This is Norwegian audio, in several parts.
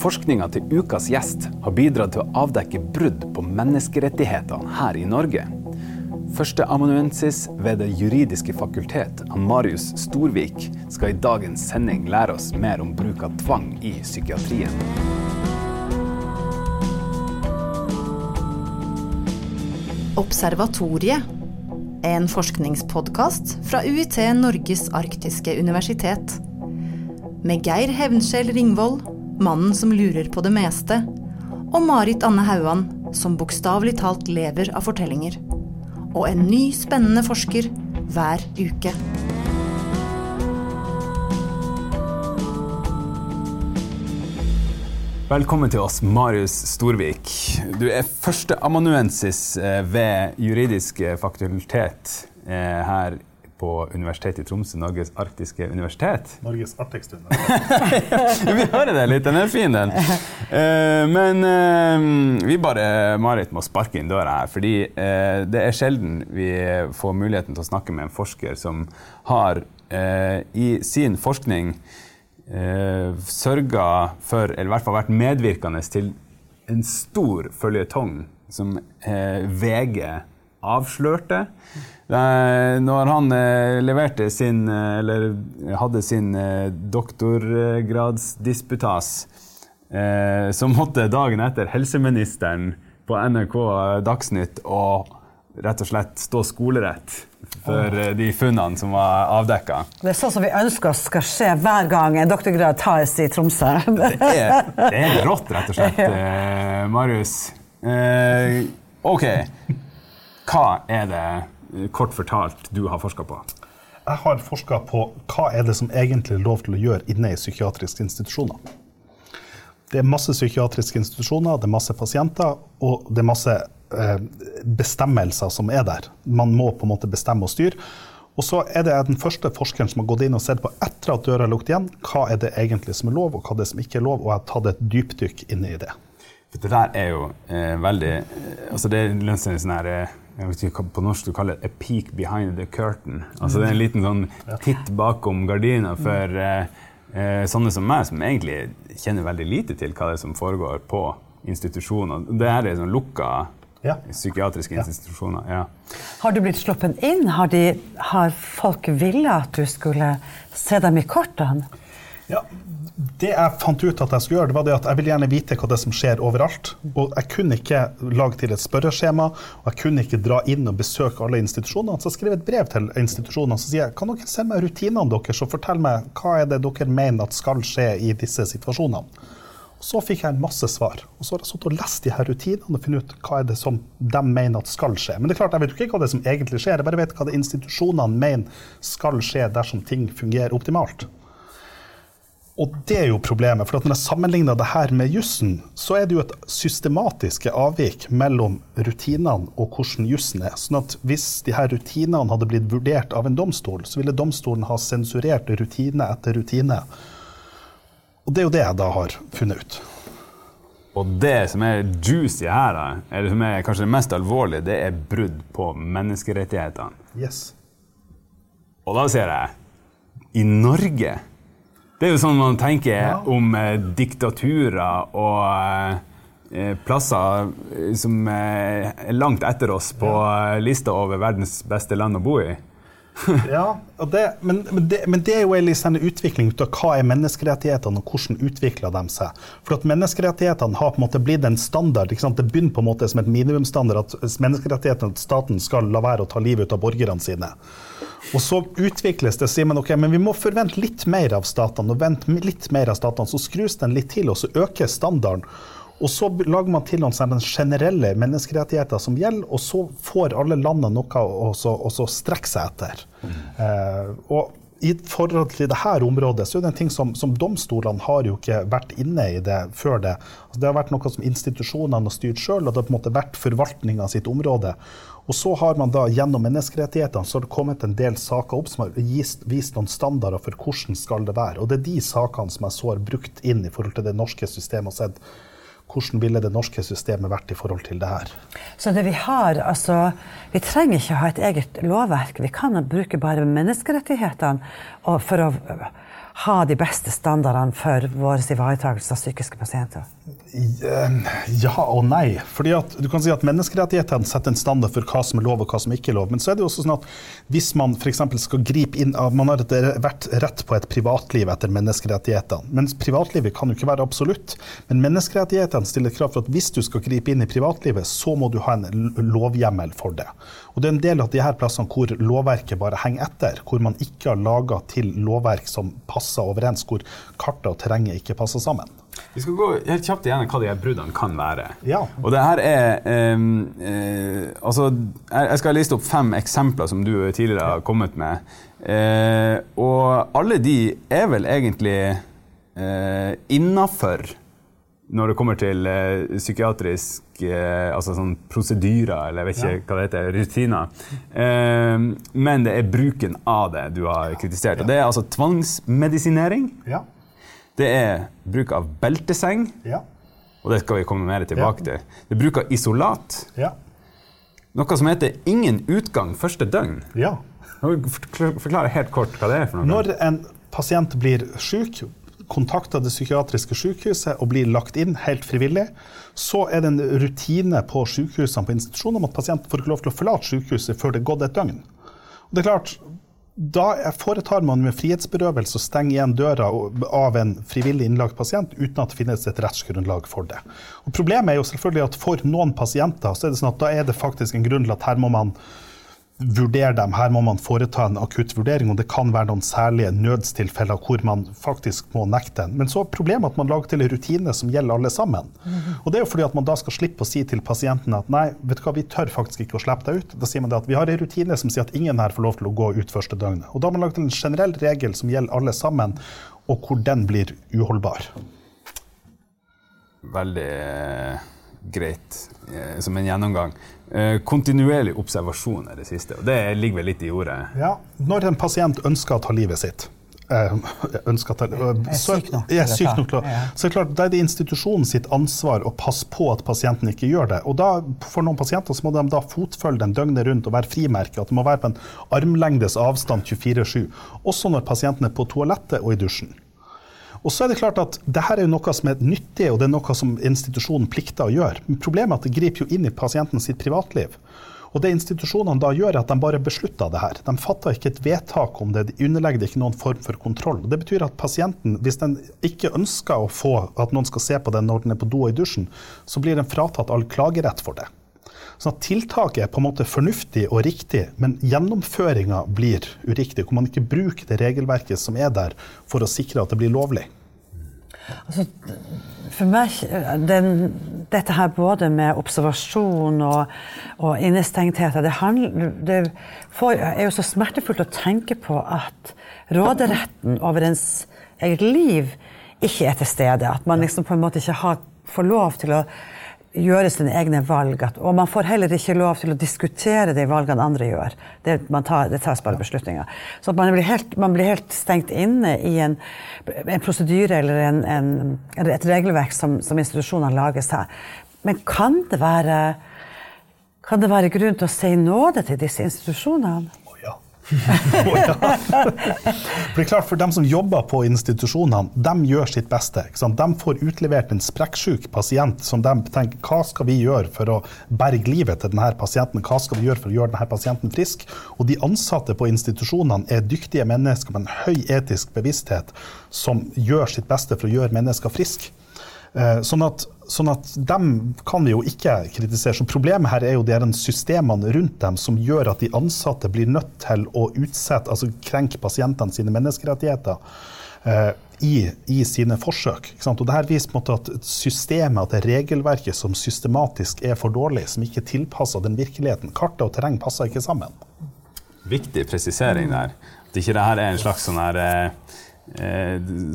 Forskninga til ukas gjest har bidratt til å avdekke brudd på menneskerettighetene her i Norge. Førsteamanuensis ved Det juridiske fakultet, Marius Storvik, skal i dagens sending lære oss mer om bruk av tvang i psykiatrien. Observatoriet. En forskningspodkast fra UiT Norges arktiske universitet. Med Geir Hevnskjell Ringvold, mannen som lurer på det meste, og Marit Anne Hauan, som bokstavelig talt lever av fortellinger. Og en ny, spennende forsker hver uke. Velkommen til oss, Marius Storvik. Du er førsteamanuensis eh, ved juridisk fakultet eh, her på Universitetet i Tromsø, Norges arktiske universitet. Norges artigste universitet. vi hører det litt, den er fin, den. Uh, men vi bare, Marit, må sparke inn døra her. Fordi det er sjelden vi får muligheten til å snakke med en forsker som har i sin forskning sørga for, eller i hvert fall vært medvirkende til, en stor føljetong som VG avslørte. Når han eh, leverte sin, eh, eller hadde sin eh, doktorgradsdisputas, eh, så måtte dagen etter helseministeren på NRK Dagsnytt og rett og slett stå skolerett for de funnene som var avdekka. Det er sånn som vi ønsker oss skal skje hver gang en doktorgrad tas i Tromsø. det, er, det er rått, rett og slett, eh, Marius. Eh, OK. Hva er det, kort fortalt, du har forska på? Jeg har forska på hva er det som egentlig er lov til å gjøre inne i psykiatriske institusjoner. Det er masse psykiatriske institusjoner, det er masse pasienter, og det er masse Eh, bestemmelser som er der. Man må på en måte bestemme og styre. Og så er det den første forskeren som har gått inn og sett på etter at døra er lukket igjen, hva er det egentlig som er lov, og hva er det som ikke er lov, og jeg har tatt et dypdykk inn i det. For det der er jo eh, veldig eh, altså Det er en sånn her eh, jeg vet ikke på norsk du kaller det, 'a peak behind the curtain'. Altså Det er en liten sånn titt bakom gardina for eh, eh, sånne som meg, som egentlig kjenner veldig lite til hva det er som foregår på institusjoner. Det er sånn lukka ja. Psykiatriske institusjoner. ja. Har du blitt sluppet inn? Har, de, har folk villet at du skulle se dem i kortene? Ja, det jeg fant ut at jeg skulle gjøre, det var det at jeg vil gjerne vite hva det som skjer overalt. Og jeg kunne ikke lage til et spørreskjema, og jeg kunne ikke dra inn og besøke alle institusjonene. Så jeg skrev et brev til institusjonene som sier kan dere sende meg rutinene deres og fortelle meg hva er det dere mener at skal skje i disse situasjonene. Så fikk jeg en masse svar. Og så har jeg sittet og lest de her rutinene og funnet ut hva er det som de mener at skal skje. Men det er klart, jeg vet ikke hva det som egentlig skjer, jeg bare vet hva det institusjonene mener skal skje dersom ting fungerer optimalt. Og det er jo problemet. For når jeg sammenligner det her med jussen, så er det jo et systematiske avvik mellom rutinene og hvordan jussen er. Sånn at hvis de her rutinene hadde blitt vurdert av en domstol, så ville domstolen ha sensurert rutine etter rutine og det er jo det jeg da har funnet ut. Og det som er juicy her, eller som er kanskje det mest alvorlige, det er brudd på menneskerettighetene. Yes. Og da sier jeg i Norge Det er jo sånn man tenker ja. om eh, diktaturer og eh, plasser eh, som eh, er langt etter oss på lista over verdens beste land å bo i. ja, det, men, men, det, men, det, er jo en liksom utvikling ut av hva er menneskerettighetene, og hvordan utvikler de seg. For at Menneskerettighetene har på en måte blitt en standard. Det begynner på en måte som et minimumsstandard at menneskerettighetene at staten skal la være å ta livet ut av borgerne sine. Og så utvikles det, sier man ok, men vi må forvente litt mer av statene, og vente litt mer av statene. Så skrus den litt til, og så øker standarden. Og så lager man til noen generelle menneskerettigheter som gjelder, og så får alle landene noe å strekke seg etter. Mm. Eh, og i forhold til dette området så er det en ting som, som, domstolene har jo ikke vært inne i det før det. Altså det har vært noe som institusjonene har styrt sjøl, og det har på en måte vært forvaltninga sitt område. Og så har man da gjennom menneskerettighetene så har det kommet en del saker opp som har vist, vist noen standarder for hvordan skal det være. Og det er de sakene som jeg så har brukt inn i forhold til det norske systemet og sett hvordan ville det norske systemet vært i forhold til det her? Så det vi har, altså Vi trenger ikke ha et eget lovverk. Vi kan bruke bare menneskerettighetene for å ha de beste standardene for vår ivaretakelse av psykiske pasienter? Ja og nei. Fordi at du kan si at Menneskerettighetene setter en standard for hva som er lov og hva som ikke er lov. Men så er det jo også sånn at hvis man f.eks. skal gripe inn Man har vært rett på et privatliv etter menneskerettighetene. Mens privatlivet kan jo ikke være absolutt. Men menneskerettighetene stiller krav for at hvis du skal gripe inn i privatlivet, så må du ha en lovhjemmel for det. Og det er en del av de her plassene hvor lovverket bare henger etter. Hvor man ikke har laga til lovverk som passer overens, hvor kartet og terrenget ikke passer sammen. Vi skal gå helt kjapt igjennom hva de her bruddene kan være. Ja. Og det her er um, uh, Altså, jeg skal liste opp fem eksempler som du tidligere har kommet med. Uh, og alle de er vel egentlig uh, innafor når det kommer til uh, psykiatrisk altså sånn prosedyrer, eller jeg vet ikke ja. hva det heter, rutiner. men det er bruken av det du har kritisert. Og det er altså tvangsmedisinering. Ja. Det er bruk av belteseng. Ja. Og det skal vi komme mer tilbake til. Det er bruk av isolat. Ja. Noe som heter 'ingen utgang første døgn'. ja. Forklar helt kort hva det er for noe. Når en pasient blir syk, kontakter det psykiatriske sykehuset og blir lagt inn helt frivillig, så er det en rutine på sykehusene på institusjonen om at pasienten får ikke lov til å forlate sykehuset før det er gått et døgn. Og det er klart, da foretar man med frihetsberøvelse og stenger igjen døra av en frivillig innlagt pasient uten at det finnes et rettsgrunnlag for det. Og problemet er jo selvfølgelig at for noen pasienter så er det sånn at da er det faktisk en grunn til at her må man vurdere dem, her må man foreta en akutt vurdering, og det kan være noen særlige nødstilfeller hvor man faktisk må nekte en. Men så er problemet at man lager til en rutine som gjelder alle sammen. Og det er jo fordi at man da skal slippe å si til pasienten at nei, vet du hva, vi tør faktisk ikke å slippe deg ut. Da sier man det at vi har en rutine som sier at ingen her får lov til å gå ut første døgnet. Og da har man laget en generell regel som gjelder alle sammen, og hvor den blir uholdbar. Veldig greit eh, som en gjennomgang. Eh, kontinuerlig observasjon er det siste, og det ligger vel litt i ordet. Ja, når en pasient ønsker å ta livet sitt eh, ønsker å ta, så, er syk nok til å Så er det klart, da er det institusjonen sitt ansvar å passe på at pasienten ikke gjør det. Og da, for noen pasienter så må de da fotfølge den døgnet rundt og være frimerke. At det må være på en armlengdes avstand 24-7. Også når pasienten er på toalettet og i dusjen. Og så er det klart at det her er jo noe som er nyttig, og det er noe som institusjonen plikter å gjøre. Men problemet er at det griper jo inn i pasienten sitt privatliv. Og det institusjonene da gjør, er at de bare beslutter det her. De fatter ikke et vedtak om det, de underlegger det ikke noen form for kontroll. Det betyr at pasienten, hvis den ikke ønsker å få at noen skal se på den når den er på do og i dusjen, så blir den fratatt all klagerett for det. Sånn at Tiltaket er på en måte fornuftig og riktig, men gjennomføringa blir uriktig. Hvor man ikke bruker det regelverket som er der, for å sikre at det blir lovlig. Altså, for meg, den, dette her både med observasjon og, og innestengthet, det, handler, det får, er jo så smertefullt å tenke på at råderetten over ens eget liv ikke er til stede. At man liksom på en måte ikke har, får lov til å gjøre sine egne valg. At, og man får heller ikke lov til å diskutere de valgene andre gjør. Det, tar, det tas bare beslutninger. Så man blir, helt, man blir helt stengt inne i en, en prosedyre eller, en, en, et regelverk som, som institusjonene lager seg. Men kan det, være, kan det være grunn til å si nåde til disse institusjonene? For det er klart, for dem som jobber på institusjonene, de gjør sitt beste. De får utlevert en sprekksjuk pasient som de tenker hva skal vi gjøre for å berge livet til denne pasienten? Hva skal vi gjøre for å gjøre denne pasienten frisk? Og de ansatte på institusjonene er dyktige mennesker med en høy etisk bevissthet som gjør sitt beste for å gjøre mennesker friske. Eh, Sånn at, sånn at dem kan vi jo ikke kritisere. Så problemet her er jo de den systemene rundt dem som gjør at de ansatte blir nødt til å utsette, altså krenke pasientene sine menneskerettigheter eh, i, i sine forsøk. Og det her viser på en måte at systemet, at det regelverket som systematisk er for dårlig, som ikke er tilpassa den virkeligheten. Kartet og terreng passer ikke sammen. Viktig presisering der. At ikke det her er en slags sånn her eh,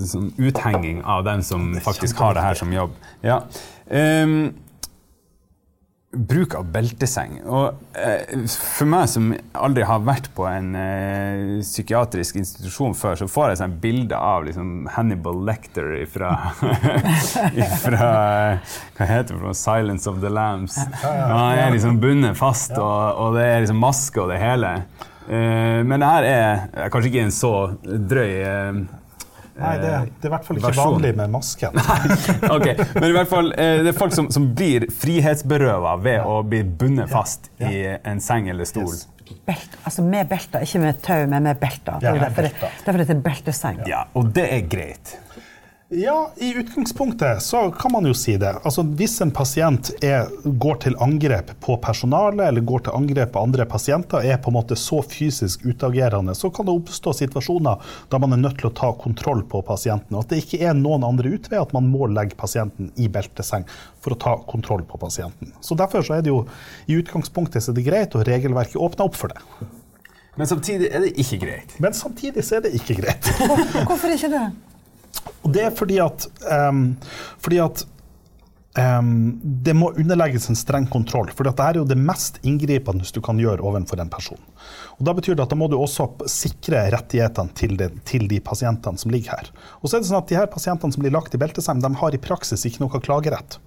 sånn uthenging av den som faktisk har det her som jobb. Ja. Um, bruk av belteseng. Og eh, for meg som aldri har vært på en eh, psykiatrisk institusjon før, så får jeg sånn bilde av liksom, Hannibal Lecter fra Hva heter det? for noe? 'Silence of the Lambs'. Han er liksom bundet fast, og, og det er liksom maske og det hele. Eh, men det her er kanskje ikke en så drøy eh, Nei, det, det er i hvert fall ikke versjon. vanlig med masken. ok, Men i hvert fall, eh, det er folk som, som blir frihetsberøva ved å bli bundet fast i en seng eller stol. Yes. Belt, altså med belter, ikke med tau, men med belter. Ja, er derfor, det, derfor det heter belteseng. Ja, Og det er greit. Ja, i utgangspunktet så kan man jo si det. Altså Hvis en pasient er, går til angrep på personalet eller går til angrep på andre pasienter, er på en måte så fysisk utagerende, så kan det oppstå situasjoner da man er nødt til å ta kontroll på pasienten. Og at det ikke er noen andre utvei at man må legge pasienten i belteseng for å ta kontroll på pasienten. Så Derfor så er det jo i utgangspunktet så er det greit, og regelverket åpner opp for det. Men samtidig er det ikke greit. Men samtidig så er det ikke greit. Hvorfor ikke det? Og det er fordi at, um, fordi at um, det må underlegges en streng kontroll. For dette er jo det mest inngripende du kan gjøre overfor en person. Og Da betyr det at da må du også sikre rettighetene til de, til de pasientene som ligger her. Og så er det sånn at de her pasientene som blir lagt i belteseng, de har i praksis ikke noe klagerett.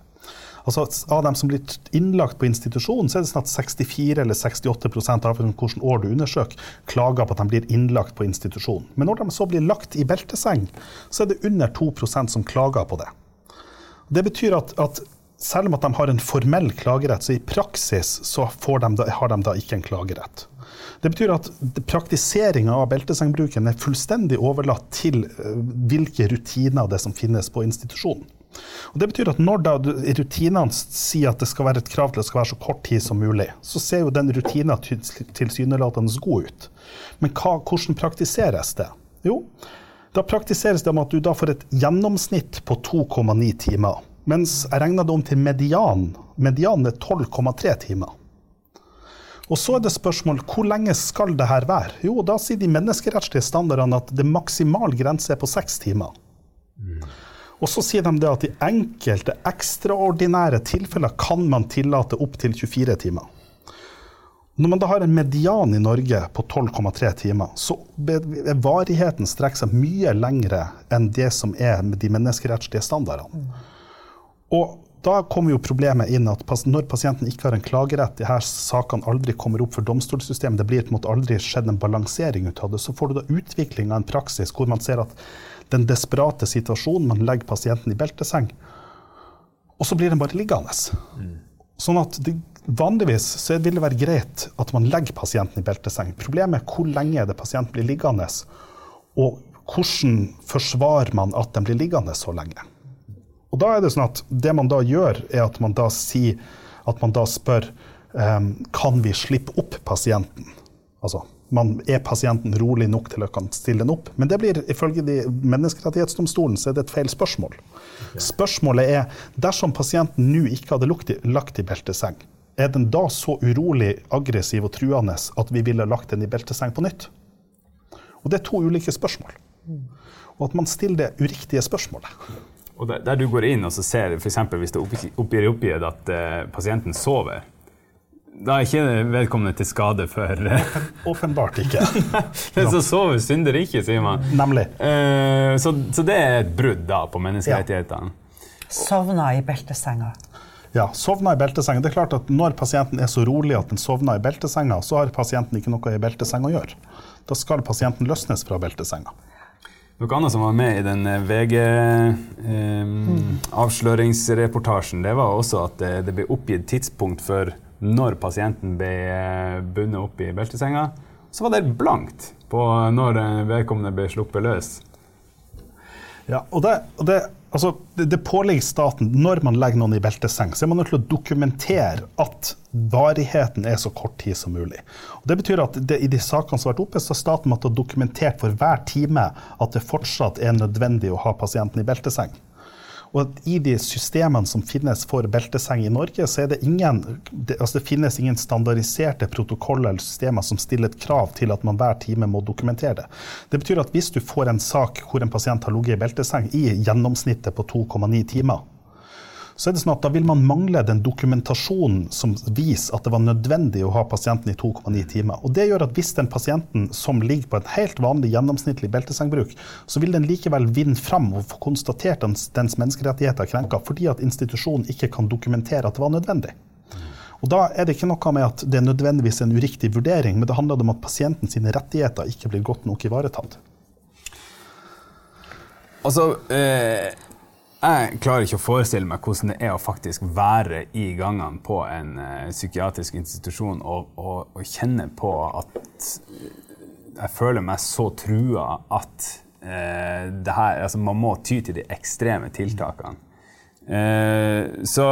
Altså Av dem som blir innlagt på institusjon, så er det sånn at 64 eller 68% av hvilket år du undersøker, klager på at de blir innlagt på institusjon. Men når de så blir lagt i belteseng, så er det under 2% som klager på det. Det betyr at, at selv om at de har en formell klagerett, så i praksis så de da, har de da ikke en klagerett. Det betyr at praktiseringa av beltesengbruken er fullstendig overlatt til eh, hvilke rutiner det som finnes på institusjonen. Og det betyr at Når da rutinene sier at det skal være et krav til at det skal være så kort tid som mulig, så ser jo den rutina tilsynelatende god ut. Men hva, hvordan praktiseres det? Jo, da praktiseres det om at du da får et gjennomsnitt på 2,9 timer. Mens jeg regner det om til median. Medianen er 12,3 timer. Og så er det spørsmål hvor lenge skal det her være? Jo, da sier de menneskerettslige standardene at det maksimal grense er på seks timer. Og så sier de det at i enkelte ekstraordinære tilfeller kan man tillate opptil 24 timer. Når man da har en median i Norge på 12,3 timer, så er varigheten strekker seg mye lengre enn det som er med de menneskerettslige standardene. Og da kommer jo problemet inn at når pasienten ikke har en klagerett, de her sakene aldri kommer opp for domstolssystemet, det blir på en måte aldri skjedd en balansering ut av det, så får du da utvikling av en praksis hvor man ser at den desperate situasjonen, man legger pasienten i belteseng, og så blir den bare liggende. Sånn at det, Vanligvis så vil det være greit at man legger pasienten i belteseng. Problemet er hvor lenge det pasienten blir liggende, og hvordan forsvarer man at den blir liggende så lenge. Og da er det sånn at det man da gjør, er at man da sier at man da spør um, kan vi slippe opp pasienten. Altså, man, er pasienten rolig nok til å kan stille den opp? Men det blir ifølge de menneskerettighetsdomstolen så er det et feil spørsmål. Spørsmålet er dersom pasienten nå ikke hadde lagt i, lagt i belteseng, er den da så urolig, aggressiv og truende at vi ville lagt den i belteseng på nytt? Og det er to ulike spørsmål. Og at man stiller det uriktige spørsmålet. Og der, der du går inn og så ser f.eks. hvis det oppgi- oppgir oppgitt at uh, pasienten sover, da er ikke vedkommende til skade for eh, Åpenbart ikke. Den som sover, synder ikke, sier man. Nemlig. Uh, så, så det er et brudd da på menneskerettighetene. Sovna i beltesenga. Ja, sovna i beltesenga. Det er klart at Når pasienten er så rolig at den sovner i beltesenga, så har pasienten ikke noe i belteseng å gjøre. Da skal pasienten løsnes fra beltesenga. Noe annet som var med i den VG-avsløringsreportasjen, det var også at det, det ble oppgitt tidspunkt for når pasienten ble eh, bundet opp i beltesenga. Så var det blankt på når eh, vedkommende ble sluppet løs. Ja, og det, og det, altså, det, påligger staten, når man legger noen i belteseng, så er man nødt til å dokumentere at varigheten er så kort tid som mulig. Og det betyr at det, i de sakene som har vært oppe, så har staten måttet ha dokumentert for hver time at det fortsatt er nødvendig å ha pasienten i belteseng. Og at i de systemene som finnes for belteseng i Norge, så er det ingen det, altså det finnes ingen standardiserte protokoller eller systemer som stiller et krav til at man hver time må dokumentere det. Det betyr at hvis du får en sak hvor en pasient har ligget i belteseng i gjennomsnittet på 2,9 timer, så er det sånn at da vil man mangle den dokumentasjonen som viser at det var nødvendig å ha pasienten i 2,9 timer. Og det gjør at hvis den pasienten som ligger på en helt vanlig gjennomsnittlig beltesengbruk, så vil den likevel vinne fram og få konstatert at dens menneskerettigheter er krenka, fordi at institusjonen ikke kan dokumentere at det var nødvendig. Og Da er det ikke noe med at det er nødvendigvis en uriktig vurdering, men det handler om at pasienten sine rettigheter ikke blir godt nok ivaretatt. Altså, eh, jeg klarer ikke å forestille meg hvordan det er å faktisk være i gangene på en eh, psykiatrisk institusjon og, og, og, kjenne på at jeg føler meg så trua at eh, her, altså man må ty til de ekstreme tiltakene. Eh, så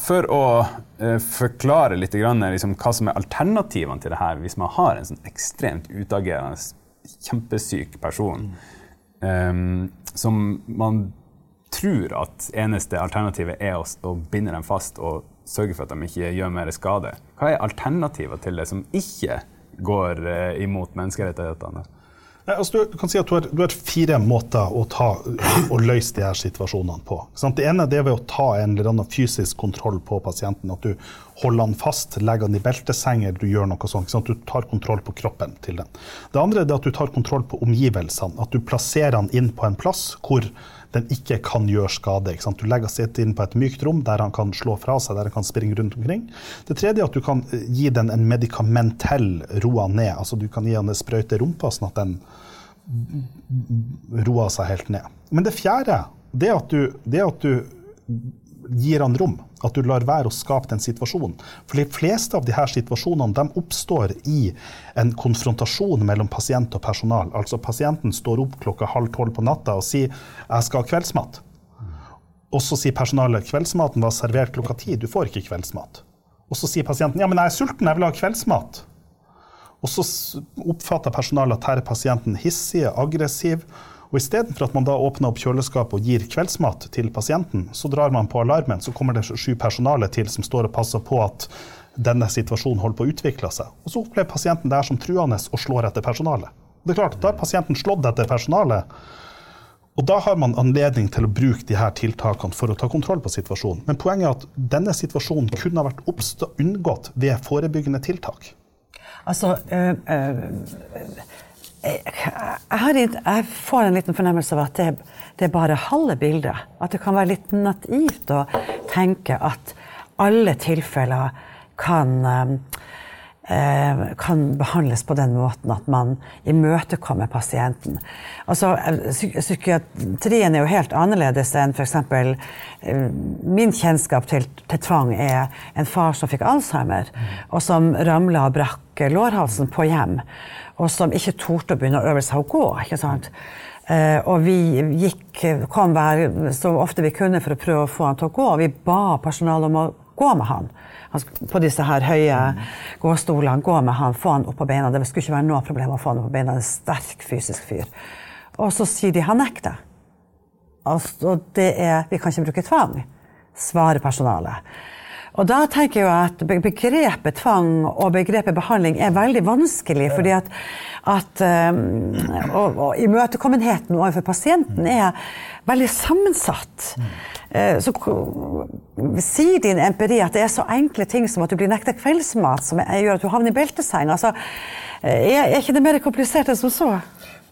for å uh, forklare litt grann, liksom, hva som er alternativene til det her, hvis man har en sånn ekstremt utagerende, kjempesyk person um, som man tror at eneste alternativet er å, å, binde dem fast og sørge for at de ikke gjør mer skade. Hva er alternativer til det som ikke går uh, imot menneskerettighetene? Altså, du, kan si at du har, du har fire måter å, ta, å, løse de her situasjonene på. Det ene er ved å ta en eller annen fysisk kontroll på pasienten. At du holder han fast, legger han i beltesenger, du gjør noe sånt. Du tar kontroll på kroppen til den. Det andre er at du tar kontroll på omgivelsene. At du plasserer han inn på en plass hvor den ikke kan gjøre skade. Du legger setet inn på et mykt rom der han kan slå fra seg, der han kan springe rundt omkring. Det tredje er at du kan eh, gi den en medikamentell roa ned. Altså du kan gi han en sprøyte i rumpa, sånn at den roer seg helt ned. Men det fjerde det at du, det er at du gir han rom. At du lar være å skape den situasjonen. For de fleste av disse situasjonene de oppstår i en konfrontasjon mellom pasient og personal. Altså pasienten står opp klokka halv tolv på natta og sier 'jeg skal ha kveldsmat'. Og så sier personalet 'kveldsmaten var servert klokka ti, du får ikke kveldsmat'. Og så sier pasienten 'ja, men jeg er sulten, jeg vil ha kveldsmat'. Og så oppfatter personalet at her er pasienten hissig, aggressiv og Istedenfor at man da åpner opp kjøleskapet og gir kveldsmat til pasienten, så drar man på alarmen, så kommer det sju personale til som står og passer på at denne situasjonen holder på å utvikle seg. Og så opplever pasienten det her som truende og slår etter personalet. Det er klart, Da har pasienten slått etter personalet. Og da har man anledning til å bruke de her tiltakene for å ta kontroll på situasjonen. Men poenget er at denne situasjonen kunne ha vært unngått ved forebyggende tiltak. Altså, øh, øh jeg, jeg, får en liten fornemmelse av at det, det, er bare halve bildet. At det kan være litt naivt å tenke at alle tilfeller kan, eh, kan behandles på den måten at man imøtekommer pasienten. Altså, psykiatrien er jo helt annerledes enn f.eks. Eh, min kjennskap til, til, tvang er en far som fikk Alzheimer, og som ramla og brakk lårhalsen på hjem og som ikke torde å begynne å øve seg å gå. ikke sant? Uh, og vi gikk, kom hver, så ofte vi kunne for å prøve å få han til å gå. Og vi ba personalet om å gå med han. På disse her høye gåstolene. Gå med han, få han opp på beina. Det skulle ikke være noe problem å få han opp på beina. En sterk fysisk fyr. Og så sier de han nekter. Altså, det er Vi kan ikke bruke tvang, svarer personalet. Og da tenker jeg at begrepet tvang og begrepet behandling er veldig vanskelig. fordi at, at um, og, og imøtekommenheten overfor pasienten er veldig sammensatt. Uh, så sier din empiri at det er så enkle ting som at du blir nekta kveldsmat, som gjør at du havner i belteseng. Altså, er, er ikke det mer komplisert enn som så?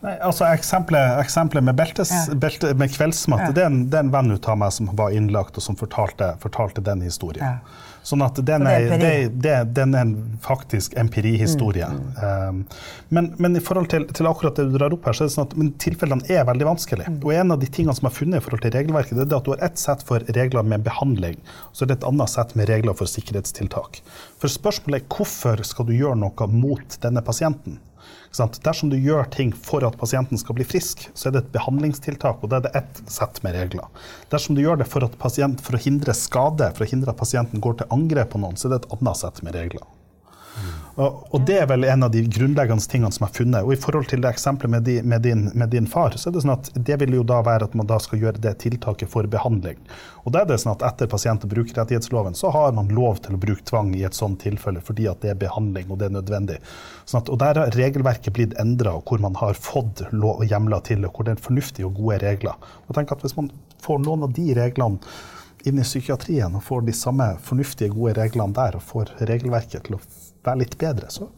Nei, altså Eksempelet, eksempelet med, beltes, ja. belte, med kveldsmatte, ja. det, er en, det, er en, venn av meg som var innlagt, og som fortalte, fortalte den historien. Ja. Sånn at den er, det, det, den er en faktisk empirihistorie. Mm, mm. Um, men, men, i forhold til, til, akkurat det du drar opp her, så er det sånn at tilfellene er veldig vanskelige. Mm. Og en av de tingene som er funnet i forhold til regelverket, det er at du har ett sett for regler med behandling, og så er det et annet sett med regler for sikkerhetstiltak. For spørsmålet er hvorfor skal du gjøre noe mot denne pasienten? Dersom du gjør ting for at pasienten skal bli frisk, så er det et behandlingstiltak, og da er det ett sett med regler. Dersom du gjør det for, pasient, for å hindre skade, for å hindre at pasienten går til angrep på noen, så er det et annet sett med regler. Og det er vel en av de grunnleggende tingene som er funnet. Og i forhold til det eksempelet med, med, din, med din far, så er det sånn at det vil jo da være at man da skal gjøre det tiltaket for behandling. Og da er det sånn at etter pasient- og brukerrettighetsloven så har man lov til å bruke tvang i et sånt tilfelle fordi at det er behandling og det er nødvendig. Sånn at, og der har regelverket blitt endra, hvor man har fått lov og hjemler til og hvor det er fornuftige og gode regler. Og tenk at Hvis man får noen av de reglene inn i psykiatrien og får de samme fornuftige, gode reglene der, og får regelverket til å være litt bedre, så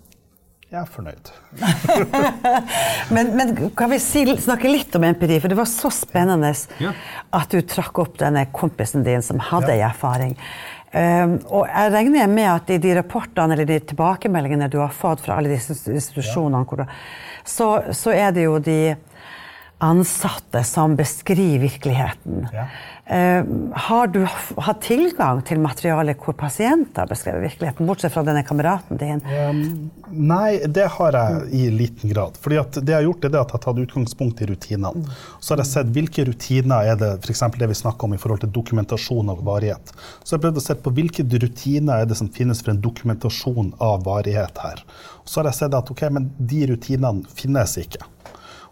jeg er fornøyd. men, men, kan vi si, snakke litt om empiri? For det var så spennende ja. at du trakk opp denne kompisen din som hadde ja. erfaring. Um, og jeg regner med at i de rapportene eller de tilbakemeldingene du har fått fra alle disse institusjonene, ja. så, så, er det jo de ansatte som beskriver virkeligheten. Ja. Eh, har du hatt tilgang til materiale hvor pasienter beskrevet virkeligheten, bortsett fra denne kameraten din? Nei, det har jeg i liten grad. Fordi det jeg har gjort, er at jeg har tatt utgangspunkt i rutinene. Så har jeg sett hvilke rutiner er det f.eks. det vi snakker om i forhold til dokumentasjon av varighet. Så jeg prøvd å se på hvilke rutiner er det som finnes for en dokumentasjon av varighet her. Så har jeg sett at ok, men de rutinene finnes ikke.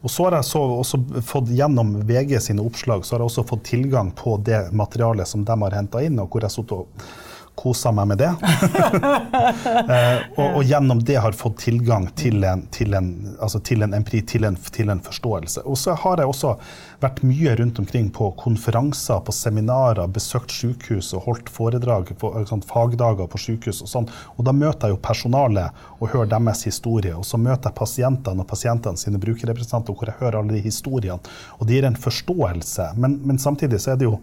Og så har jeg så også fått gjennom VG sine oppslag så har jeg også fått tilgang på det materialet som de har henta inn, og hvor jeg satt og kosa meg med det. Eh, og, og gjennom det har fått tilgang til en, til en, altså til en empiri, til en, til en forståelse. Og så har jeg også vært mye rundt omkring på konferanser, på seminarer, besøkt sykehus og holdt foredrag, på, eh, sånn, fagdager på sykehus og sånn. Og da møter jeg jo personalet og hører deres historie. Og så møter jeg pasientene og pasientene sine brukerrepresentanter, hvor jeg hører alle de historiene. Og det gir en forståelse. Men, men samtidig så er det jo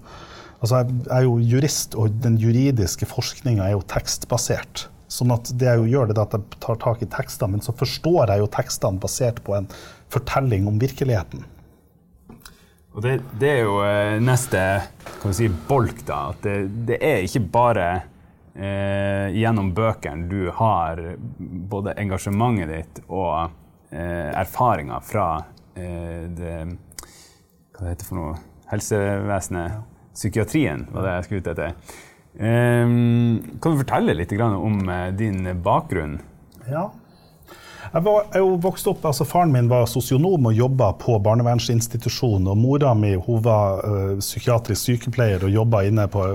Altså jeg er jo jurist, og den juridiske forskninga er jo tekstbasert. Sånn at det jeg jo gjør, det er at jeg tar tak i tekstene, men så forstår jeg jo tekstene basert på en fortelling om virkeligheten. Og det, det er jo eh, neste kan si, bolk, da. At det, det er ikke bare eh, gjennom bøkene du har både engasjementet ditt og eh, erfaringer fra eh, det Hva det heter for noe? Helsevesenet. Psykiatrien, var det jeg skulle ut etter. Eh, kan du fortelle litt om eh, din bakgrunn? Ja. Jeg var jeg er jo vokst opp, altså Faren min var sosionom og jobba på barnevernsinstitusjon. Og mora mi hun var uh, psykiatrisk sykepleier og jobba inne på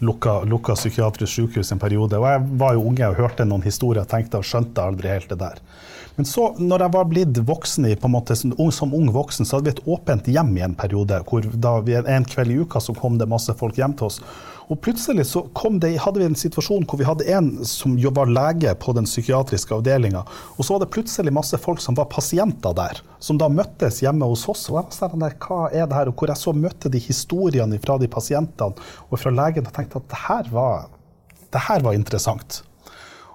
lukka, lukka psykiatrisk sykehus en periode. Og jeg var jo unge og hørte noen historier og tenkte og skjønte aldri helt det der. Men så, når jeg var blitt voksen, på en måte, som, som ung voksen, så hadde vi et åpent hjem i en periode. hvor da vi, En kveld i uka så kom det masse folk hjem til oss. Og plutselig så det, hadde vi en situasjon hvor vi hadde en som var lege på den psykiatriske avdelinga. Og så var det plutselig masse folk som var pasienter der, som da møttes hjemme hos oss. Og jeg var sånn der, hva er det her? Og hvor jeg så møtte de historiene fra de pasientene og fra legen og tenkte at det her var, det her var interessant.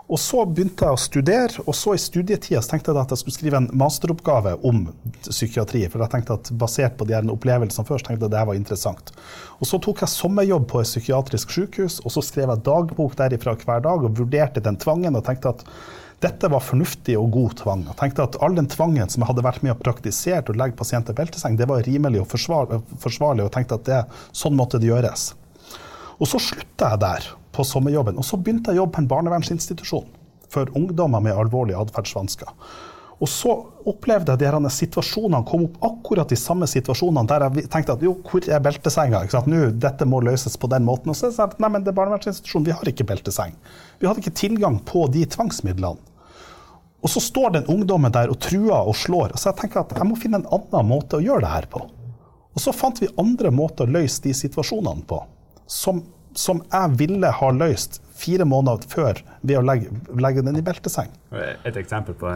Og så begynte jeg å studere, og så i studietida tenkte jeg at jeg skulle skrive en masteroppgave om psykiatri. For jeg tenkte at basert på de her opplevelsene først, tenkte jeg at det var interessant. Og så tok jeg sommerjobb på et psykiatrisk sykehus, og så skrev jeg dagbok derifra hver dag og vurderte den tvangen og tenkte at dette var fornuftig og god tvang. Jeg tenkte at All den tvangen som jeg hadde vært med og praktisert, å legge pasienter i belteseng, det var rimelig og forsvarlig, og tenkte at det, sånn måtte det gjøres. Og så slutta jeg der på sommerjobben, og så begynte jeg å jobbe på en barnevernsinstitusjon for ungdommer med alvorlige atferdsvansker. Og så opplevde jeg de her situasjonene kom opp akkurat de samme situasjonene der jeg tenkte at jo, hvor er beltesenga? Ikke sant? Nå, dette må løses på den måten. Og så sa jeg at nei, men det er barnevernsinstitusjon, vi har ikke belteseng. Vi hadde ikke tilgang på de tvangsmidlene. Og så står den ungdommen der og truer og slår. Og så jeg tenker at jeg må finne en annen måte å gjøre det her på. Og så fant vi andre måter å løse de situasjonene på, som, som jeg ville ha løst fire måneder før ved å legge, legge den i belteseng. Et eksempel på?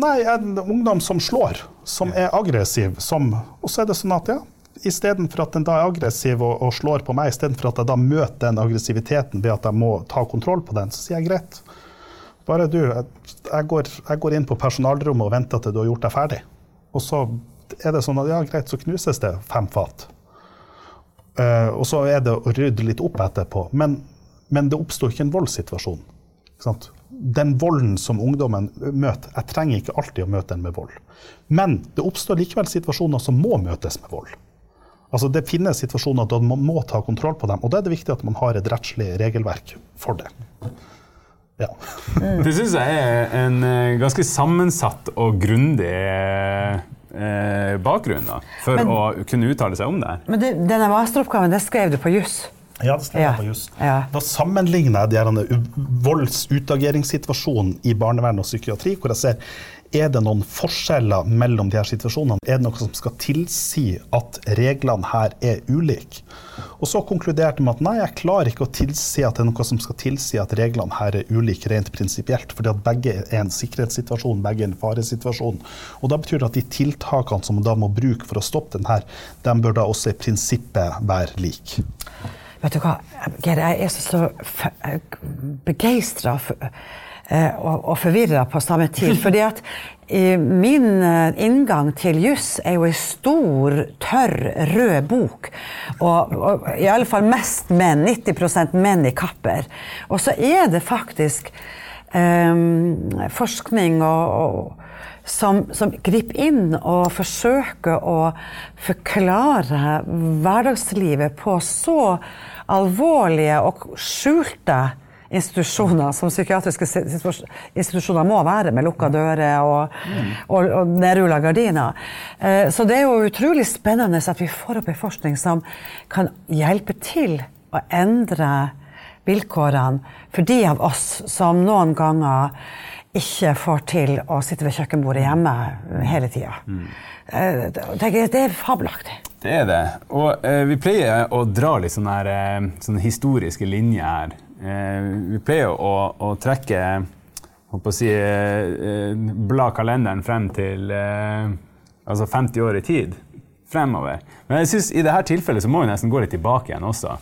Nei, en ungdom som slår, som er aggressiv, som Og så er det sånn at ja, istedenfor at den da er aggressiv og, og slår på meg, istedenfor at jeg da møter den aggressiviteten ved at jeg må ta kontroll på den, så sier jeg greit. Bare du, jeg, jeg, går, jeg går inn på personalrommet og venter til du har gjort deg ferdig. Og så er det sånn at ja, greit, så knuses det fem fat. Eh, og så er det å rydde litt opp etterpå. Men, men det oppstår ikke en voldssituasjon. Den volden som ungdommen møter, jeg trenger ikke alltid å møte den med vold. Men det oppstår likevel situasjoner som må møtes med vold. Altså Det finnes situasjoner da man må ta kontroll på dem, og da er det viktig at man har et rettslig regelverk for det. Ja. Det syns jeg er en eh, ganske sammensatt og grundig eh, bakgrunn da, for Men- å kunne uttale seg om det. Men det, denne masteroppgaven det skrev du på juss? Ja, det stemmer Ja. på juss. Ja. Da sammenligner jeg de voldsutageringssituasjonen i barnevern og psykiatri, hvor jeg ser er det noen forskjeller mellom de her situasjonene. Er det noe som skal tilsi at reglene her er ulike? Og så konkluderte de med at nei, jeg klarer ikke å tilsi at det er noe som skal tilsi at reglene her er ulike rent prinsipielt, fordi at begge er en sikkerhetssituasjon, begge er en faresituasjon. Og da betyr det at de tiltakene som man da må bruke for å stoppe den her, de bør da også i prinsippet være like. Vet du hva, Geir, jeg er så, så begeistra eh, og, og forvirra på samme tid. fordi at min inngang til juss er jo ei stor, tørr, rød bok. Og, og i alle fall mest menn. 90 menn i kapper. Og så er det faktisk um, forskning og, og som, som, griper inn og forsøker å forklare hverdagslivet på så alvorlige og skjulte institusjoner som psykiatriske institusjoner må være, med lukka dører og, og, og nedrulla gardiner. Eh, så det er jo utrolig spennende at vi får opp en forskning som kan hjelpe til å endre vilkårene for de av oss som noen ganger ikke får til å sitte ved kjøkkenbordet hjemme hele tida. Mm. Det er fabelaktig. Det er det. Og eh, vi pleier å dra litt sånne, her, eh, sånne historiske linjer her. Eh, vi pleier å, å trekke å si, eh, Bla kalenderen frem til eh, altså 50 år i tid. Fremover. Men jeg synes i dette tilfellet så må vi nesten gå litt tilbake igjen også.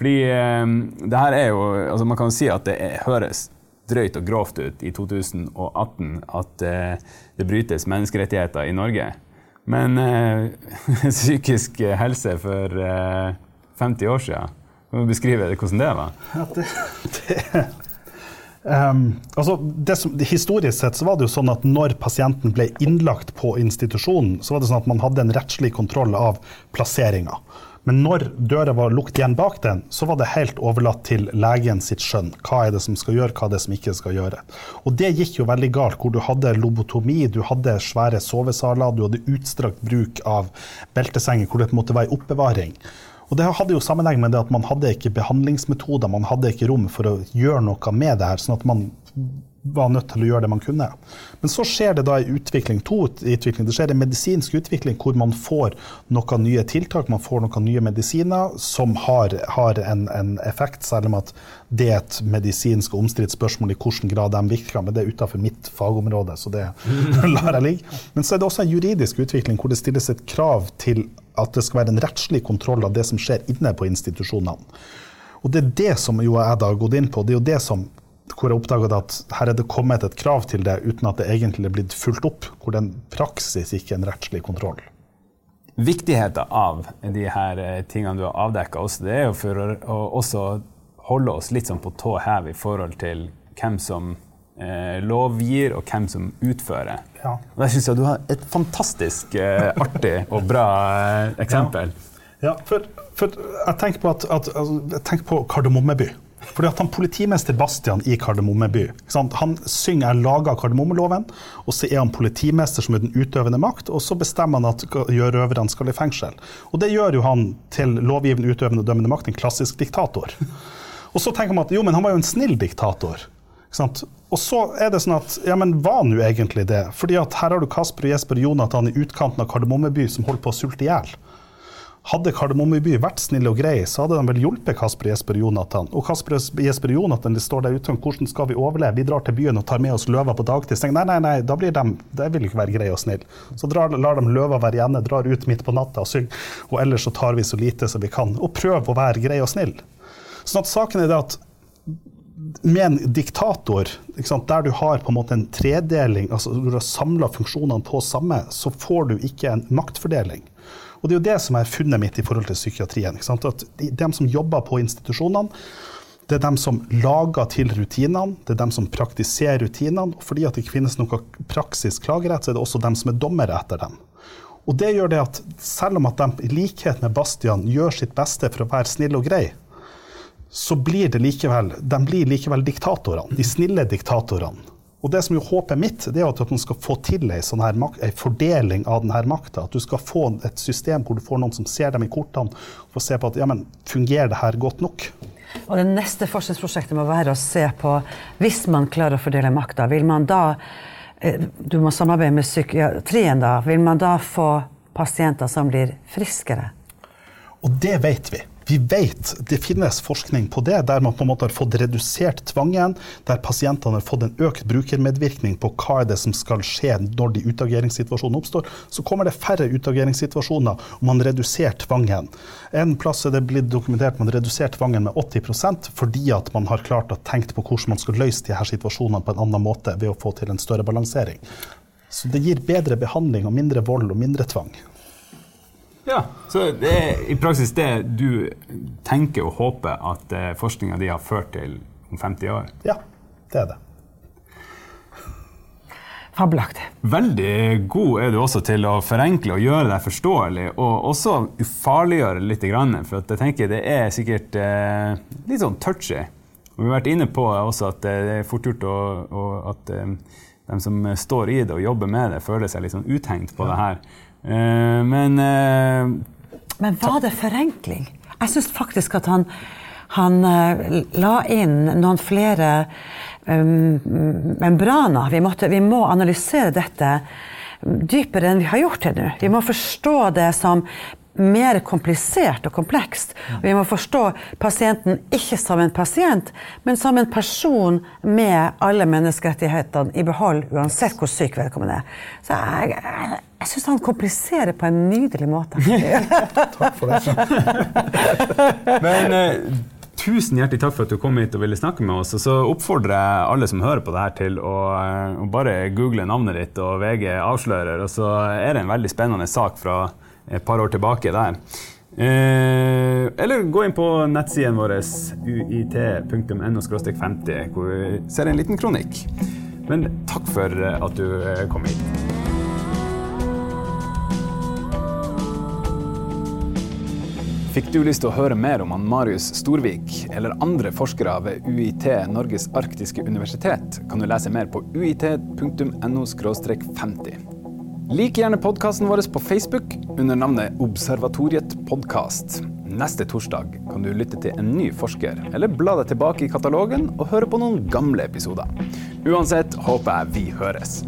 Fordi det her er jo altså Man kan si at det er, høres drøyt og grovt ut i 2018 at det brytes menneskerettigheter i Norge. Men psykisk helse for eh, 50 år siden, kan du beskrive hvordan det var? Ja, det, det um, altså som, historisk sett så var det jo sånn at når pasienten ble innlagt på institusjonen, så var det sånn at man hadde en rettslig kontroll av plasseringa. Men når døra var lukket igjen bak den, så var det helt overlatt til legen sitt skjønn. Hva er det som skal gjøre, hva er det som ikke skal gjøre. Og det gikk jo veldig galt, hvor du hadde lobotomi, du hadde svære sovesaler, du hadde utstrakt bruk av beltesenger hvor det på en måte var i oppbevaring. Og det hadde jo sammenheng med det at man hadde ikke behandlingsmetoder, man hadde ikke rom for å gjøre noe med det her. sånn at man var nødt til å gjøre det man kunne. Men så skjer det da en utvikling, to utvikling. Det skjer en medisinsk utvikling hvor man får noen nye tiltak, man får noen nye medisiner som har, har en, en, effekt, selv om at det er et medisinsk og omstridt spørsmål i hvilken grad de virker. Men det er utenfor mitt fagområde, så det lar jeg ligge. Men så er det også en juridisk utvikling hvor det stilles et krav til at det skal være en rettslig kontroll av det som skjer inne på institusjonene. Og det er det som jo jeg da har gått inn på. Det er jo det som hvor jeg oppdaga at her er det kommet et krav til det uten at det egentlig er blitt fulgt opp. Hvor det er en praksis, ikke en rettslig kontroll. Viktigheten av de her eh, tingene du har avdekka, det er jo for å også holde oss litt sånn på tå hev i forhold til hvem som eh, lovgir, og hvem som utfører. Ja. Og Der syns jeg du har et fantastisk eh, artig og bra eh, eksempel. Ja, ja for, for, jeg tenker på, at, at, altså, jeg tenker på Kardemommeby. Fordi at han Politimester Bastian i Kardemomme by han synger 'Jeg laga kardemommeloven', og så er han politimester som er den utøvende makt, og så bestemmer han at røverne skal i fengsel. Og det gjør jo han til lovgivende, utøvende og dømmende makt, en klassisk diktator. Og så tenker man at jo, men han var jo en snill diktator. Og så er det sånn at ja, men var jo egentlig det? Fordi at her har du Kasper og Jesper og Jonathan i utkanten av Kardemommeby som holder på å sulte i hjel. Hadde Kardemommeby vært snille og greie, så hadde de vel hjulpet Kasper, Jesper og Jonathan. Og Kasper, Jesper og Jonathan de står der ute hvordan skal vi overleve. Vi drar til byen og tar med oss løver på dagtid. Så tenker, nei, nei, nei, da blir de, det vil ikke være greie og snill. Så drar, lar de løver være igjen, drar ut midt på natta og synger. Og ellers så tar vi så lite som vi kan. Og prøver å være greie og snill. Sånn at saken er det at med en diktator, der du har på en måte en tredeling, altså du har samla funksjonene på samme, så får du ikke en maktfordeling. Og det er jo det som er funnet mitt i forhold til psykiatrien. At de, de som jobber på institusjonene, det er dem som lager til rutinene, det er dem som praktiserer rutinene. Og fordi at det ikke finnes noe praksis klagerett, så er det også dem som er dommere etter dem. Og det gjør det at selv om at de i likhet med Bastian gjør sitt beste for å være snill og grei, så blir det likevel, de blir likevel diktatorene. De snille diktatorene. Og det som er håpet mitt, det er at man skal få til ei sånn fordeling av denne makta. At du skal få et system hvor du får noen som ser dem i kortene, og får se på at ja, men fungerer det her godt nok. Og det neste forskningsprosjektet må være å se på, hvis man klarer å fordele makta, vil man da eh, Du må samarbeide med psykiatrien da. Vil man da få pasienter som blir friskere? Og det vet vi. Vi vet det finnes forskning på det, der man på en måte har fått redusert tvangen, der pasientene har fått en økt brukermedvirkning på hva er det som skal skje når de utageringssituasjonene oppstår. Så kommer det færre utageringssituasjoner om man reduserer tvangen. En plass er det blitt dokumentert man reduserer tvangen med 80% fordi at man har klart å tenke på hvordan man skal løse de her situasjonene på en annen måte ved å få til en større balansering. Så det gir bedre behandling og mindre vold og mindre tvang. Ja, Så det er i praksis det du tenker og håper at eh, forskninga di har ført til om 50 år? Ja, det er det. Fabelaktig. Veldig god er du også til å forenkle og gjøre deg forståelig, og også ufarliggjøre litt. For jeg tenker det er sikkert eh, litt sånn touchy. Og vi har vært inne på også at det er fort gjort å, å, at eh, de som står i det og jobber med det, føler seg litt sånn uthengt på ja. det her. Eh, men eh, Men var det forenkling? Jeg syns faktisk at han, han eh, la inn noen flere um, membraner. Vi, måtte, vi må analysere dette dypere enn vi har gjort til nå. Vi må forstå det som mer komplisert og komplekst. Vi må forstå pasienten ikke som en pasient, men som en person med alle menneskerettighetene i behold, uansett hvor syk vedkommende er. Så jeg, jeg syns han kompliserer på en nydelig måte. takk for det. men eh, tusen hjertelig takk for at du kom hit og ville snakke med oss. Og så oppfordrer jeg alle som hører på det her, til å, eh, å bare google navnet ditt og VG avslører. Og så er det en veldig spennende sak fra et par år tilbake der. Eh, eller gå inn på nettsiden våre uit.no 50, hvor vi ser en liten kronikk. Men takk for at du eh, kom hit. Fikk du lyst til å høre mer om han Marius Storvik eller andre forskere ved UiT Norges arktiske universitet, kan du lese mer på uit.no 50. Lik gjerne podkasten vår på Facebook under navnet Observatoriet podkast. Neste torsdag kan du lytte til en ny forsker, eller bla deg tilbake i katalogen og høre på noen gamle episoder. Uansett håper jeg vi høres.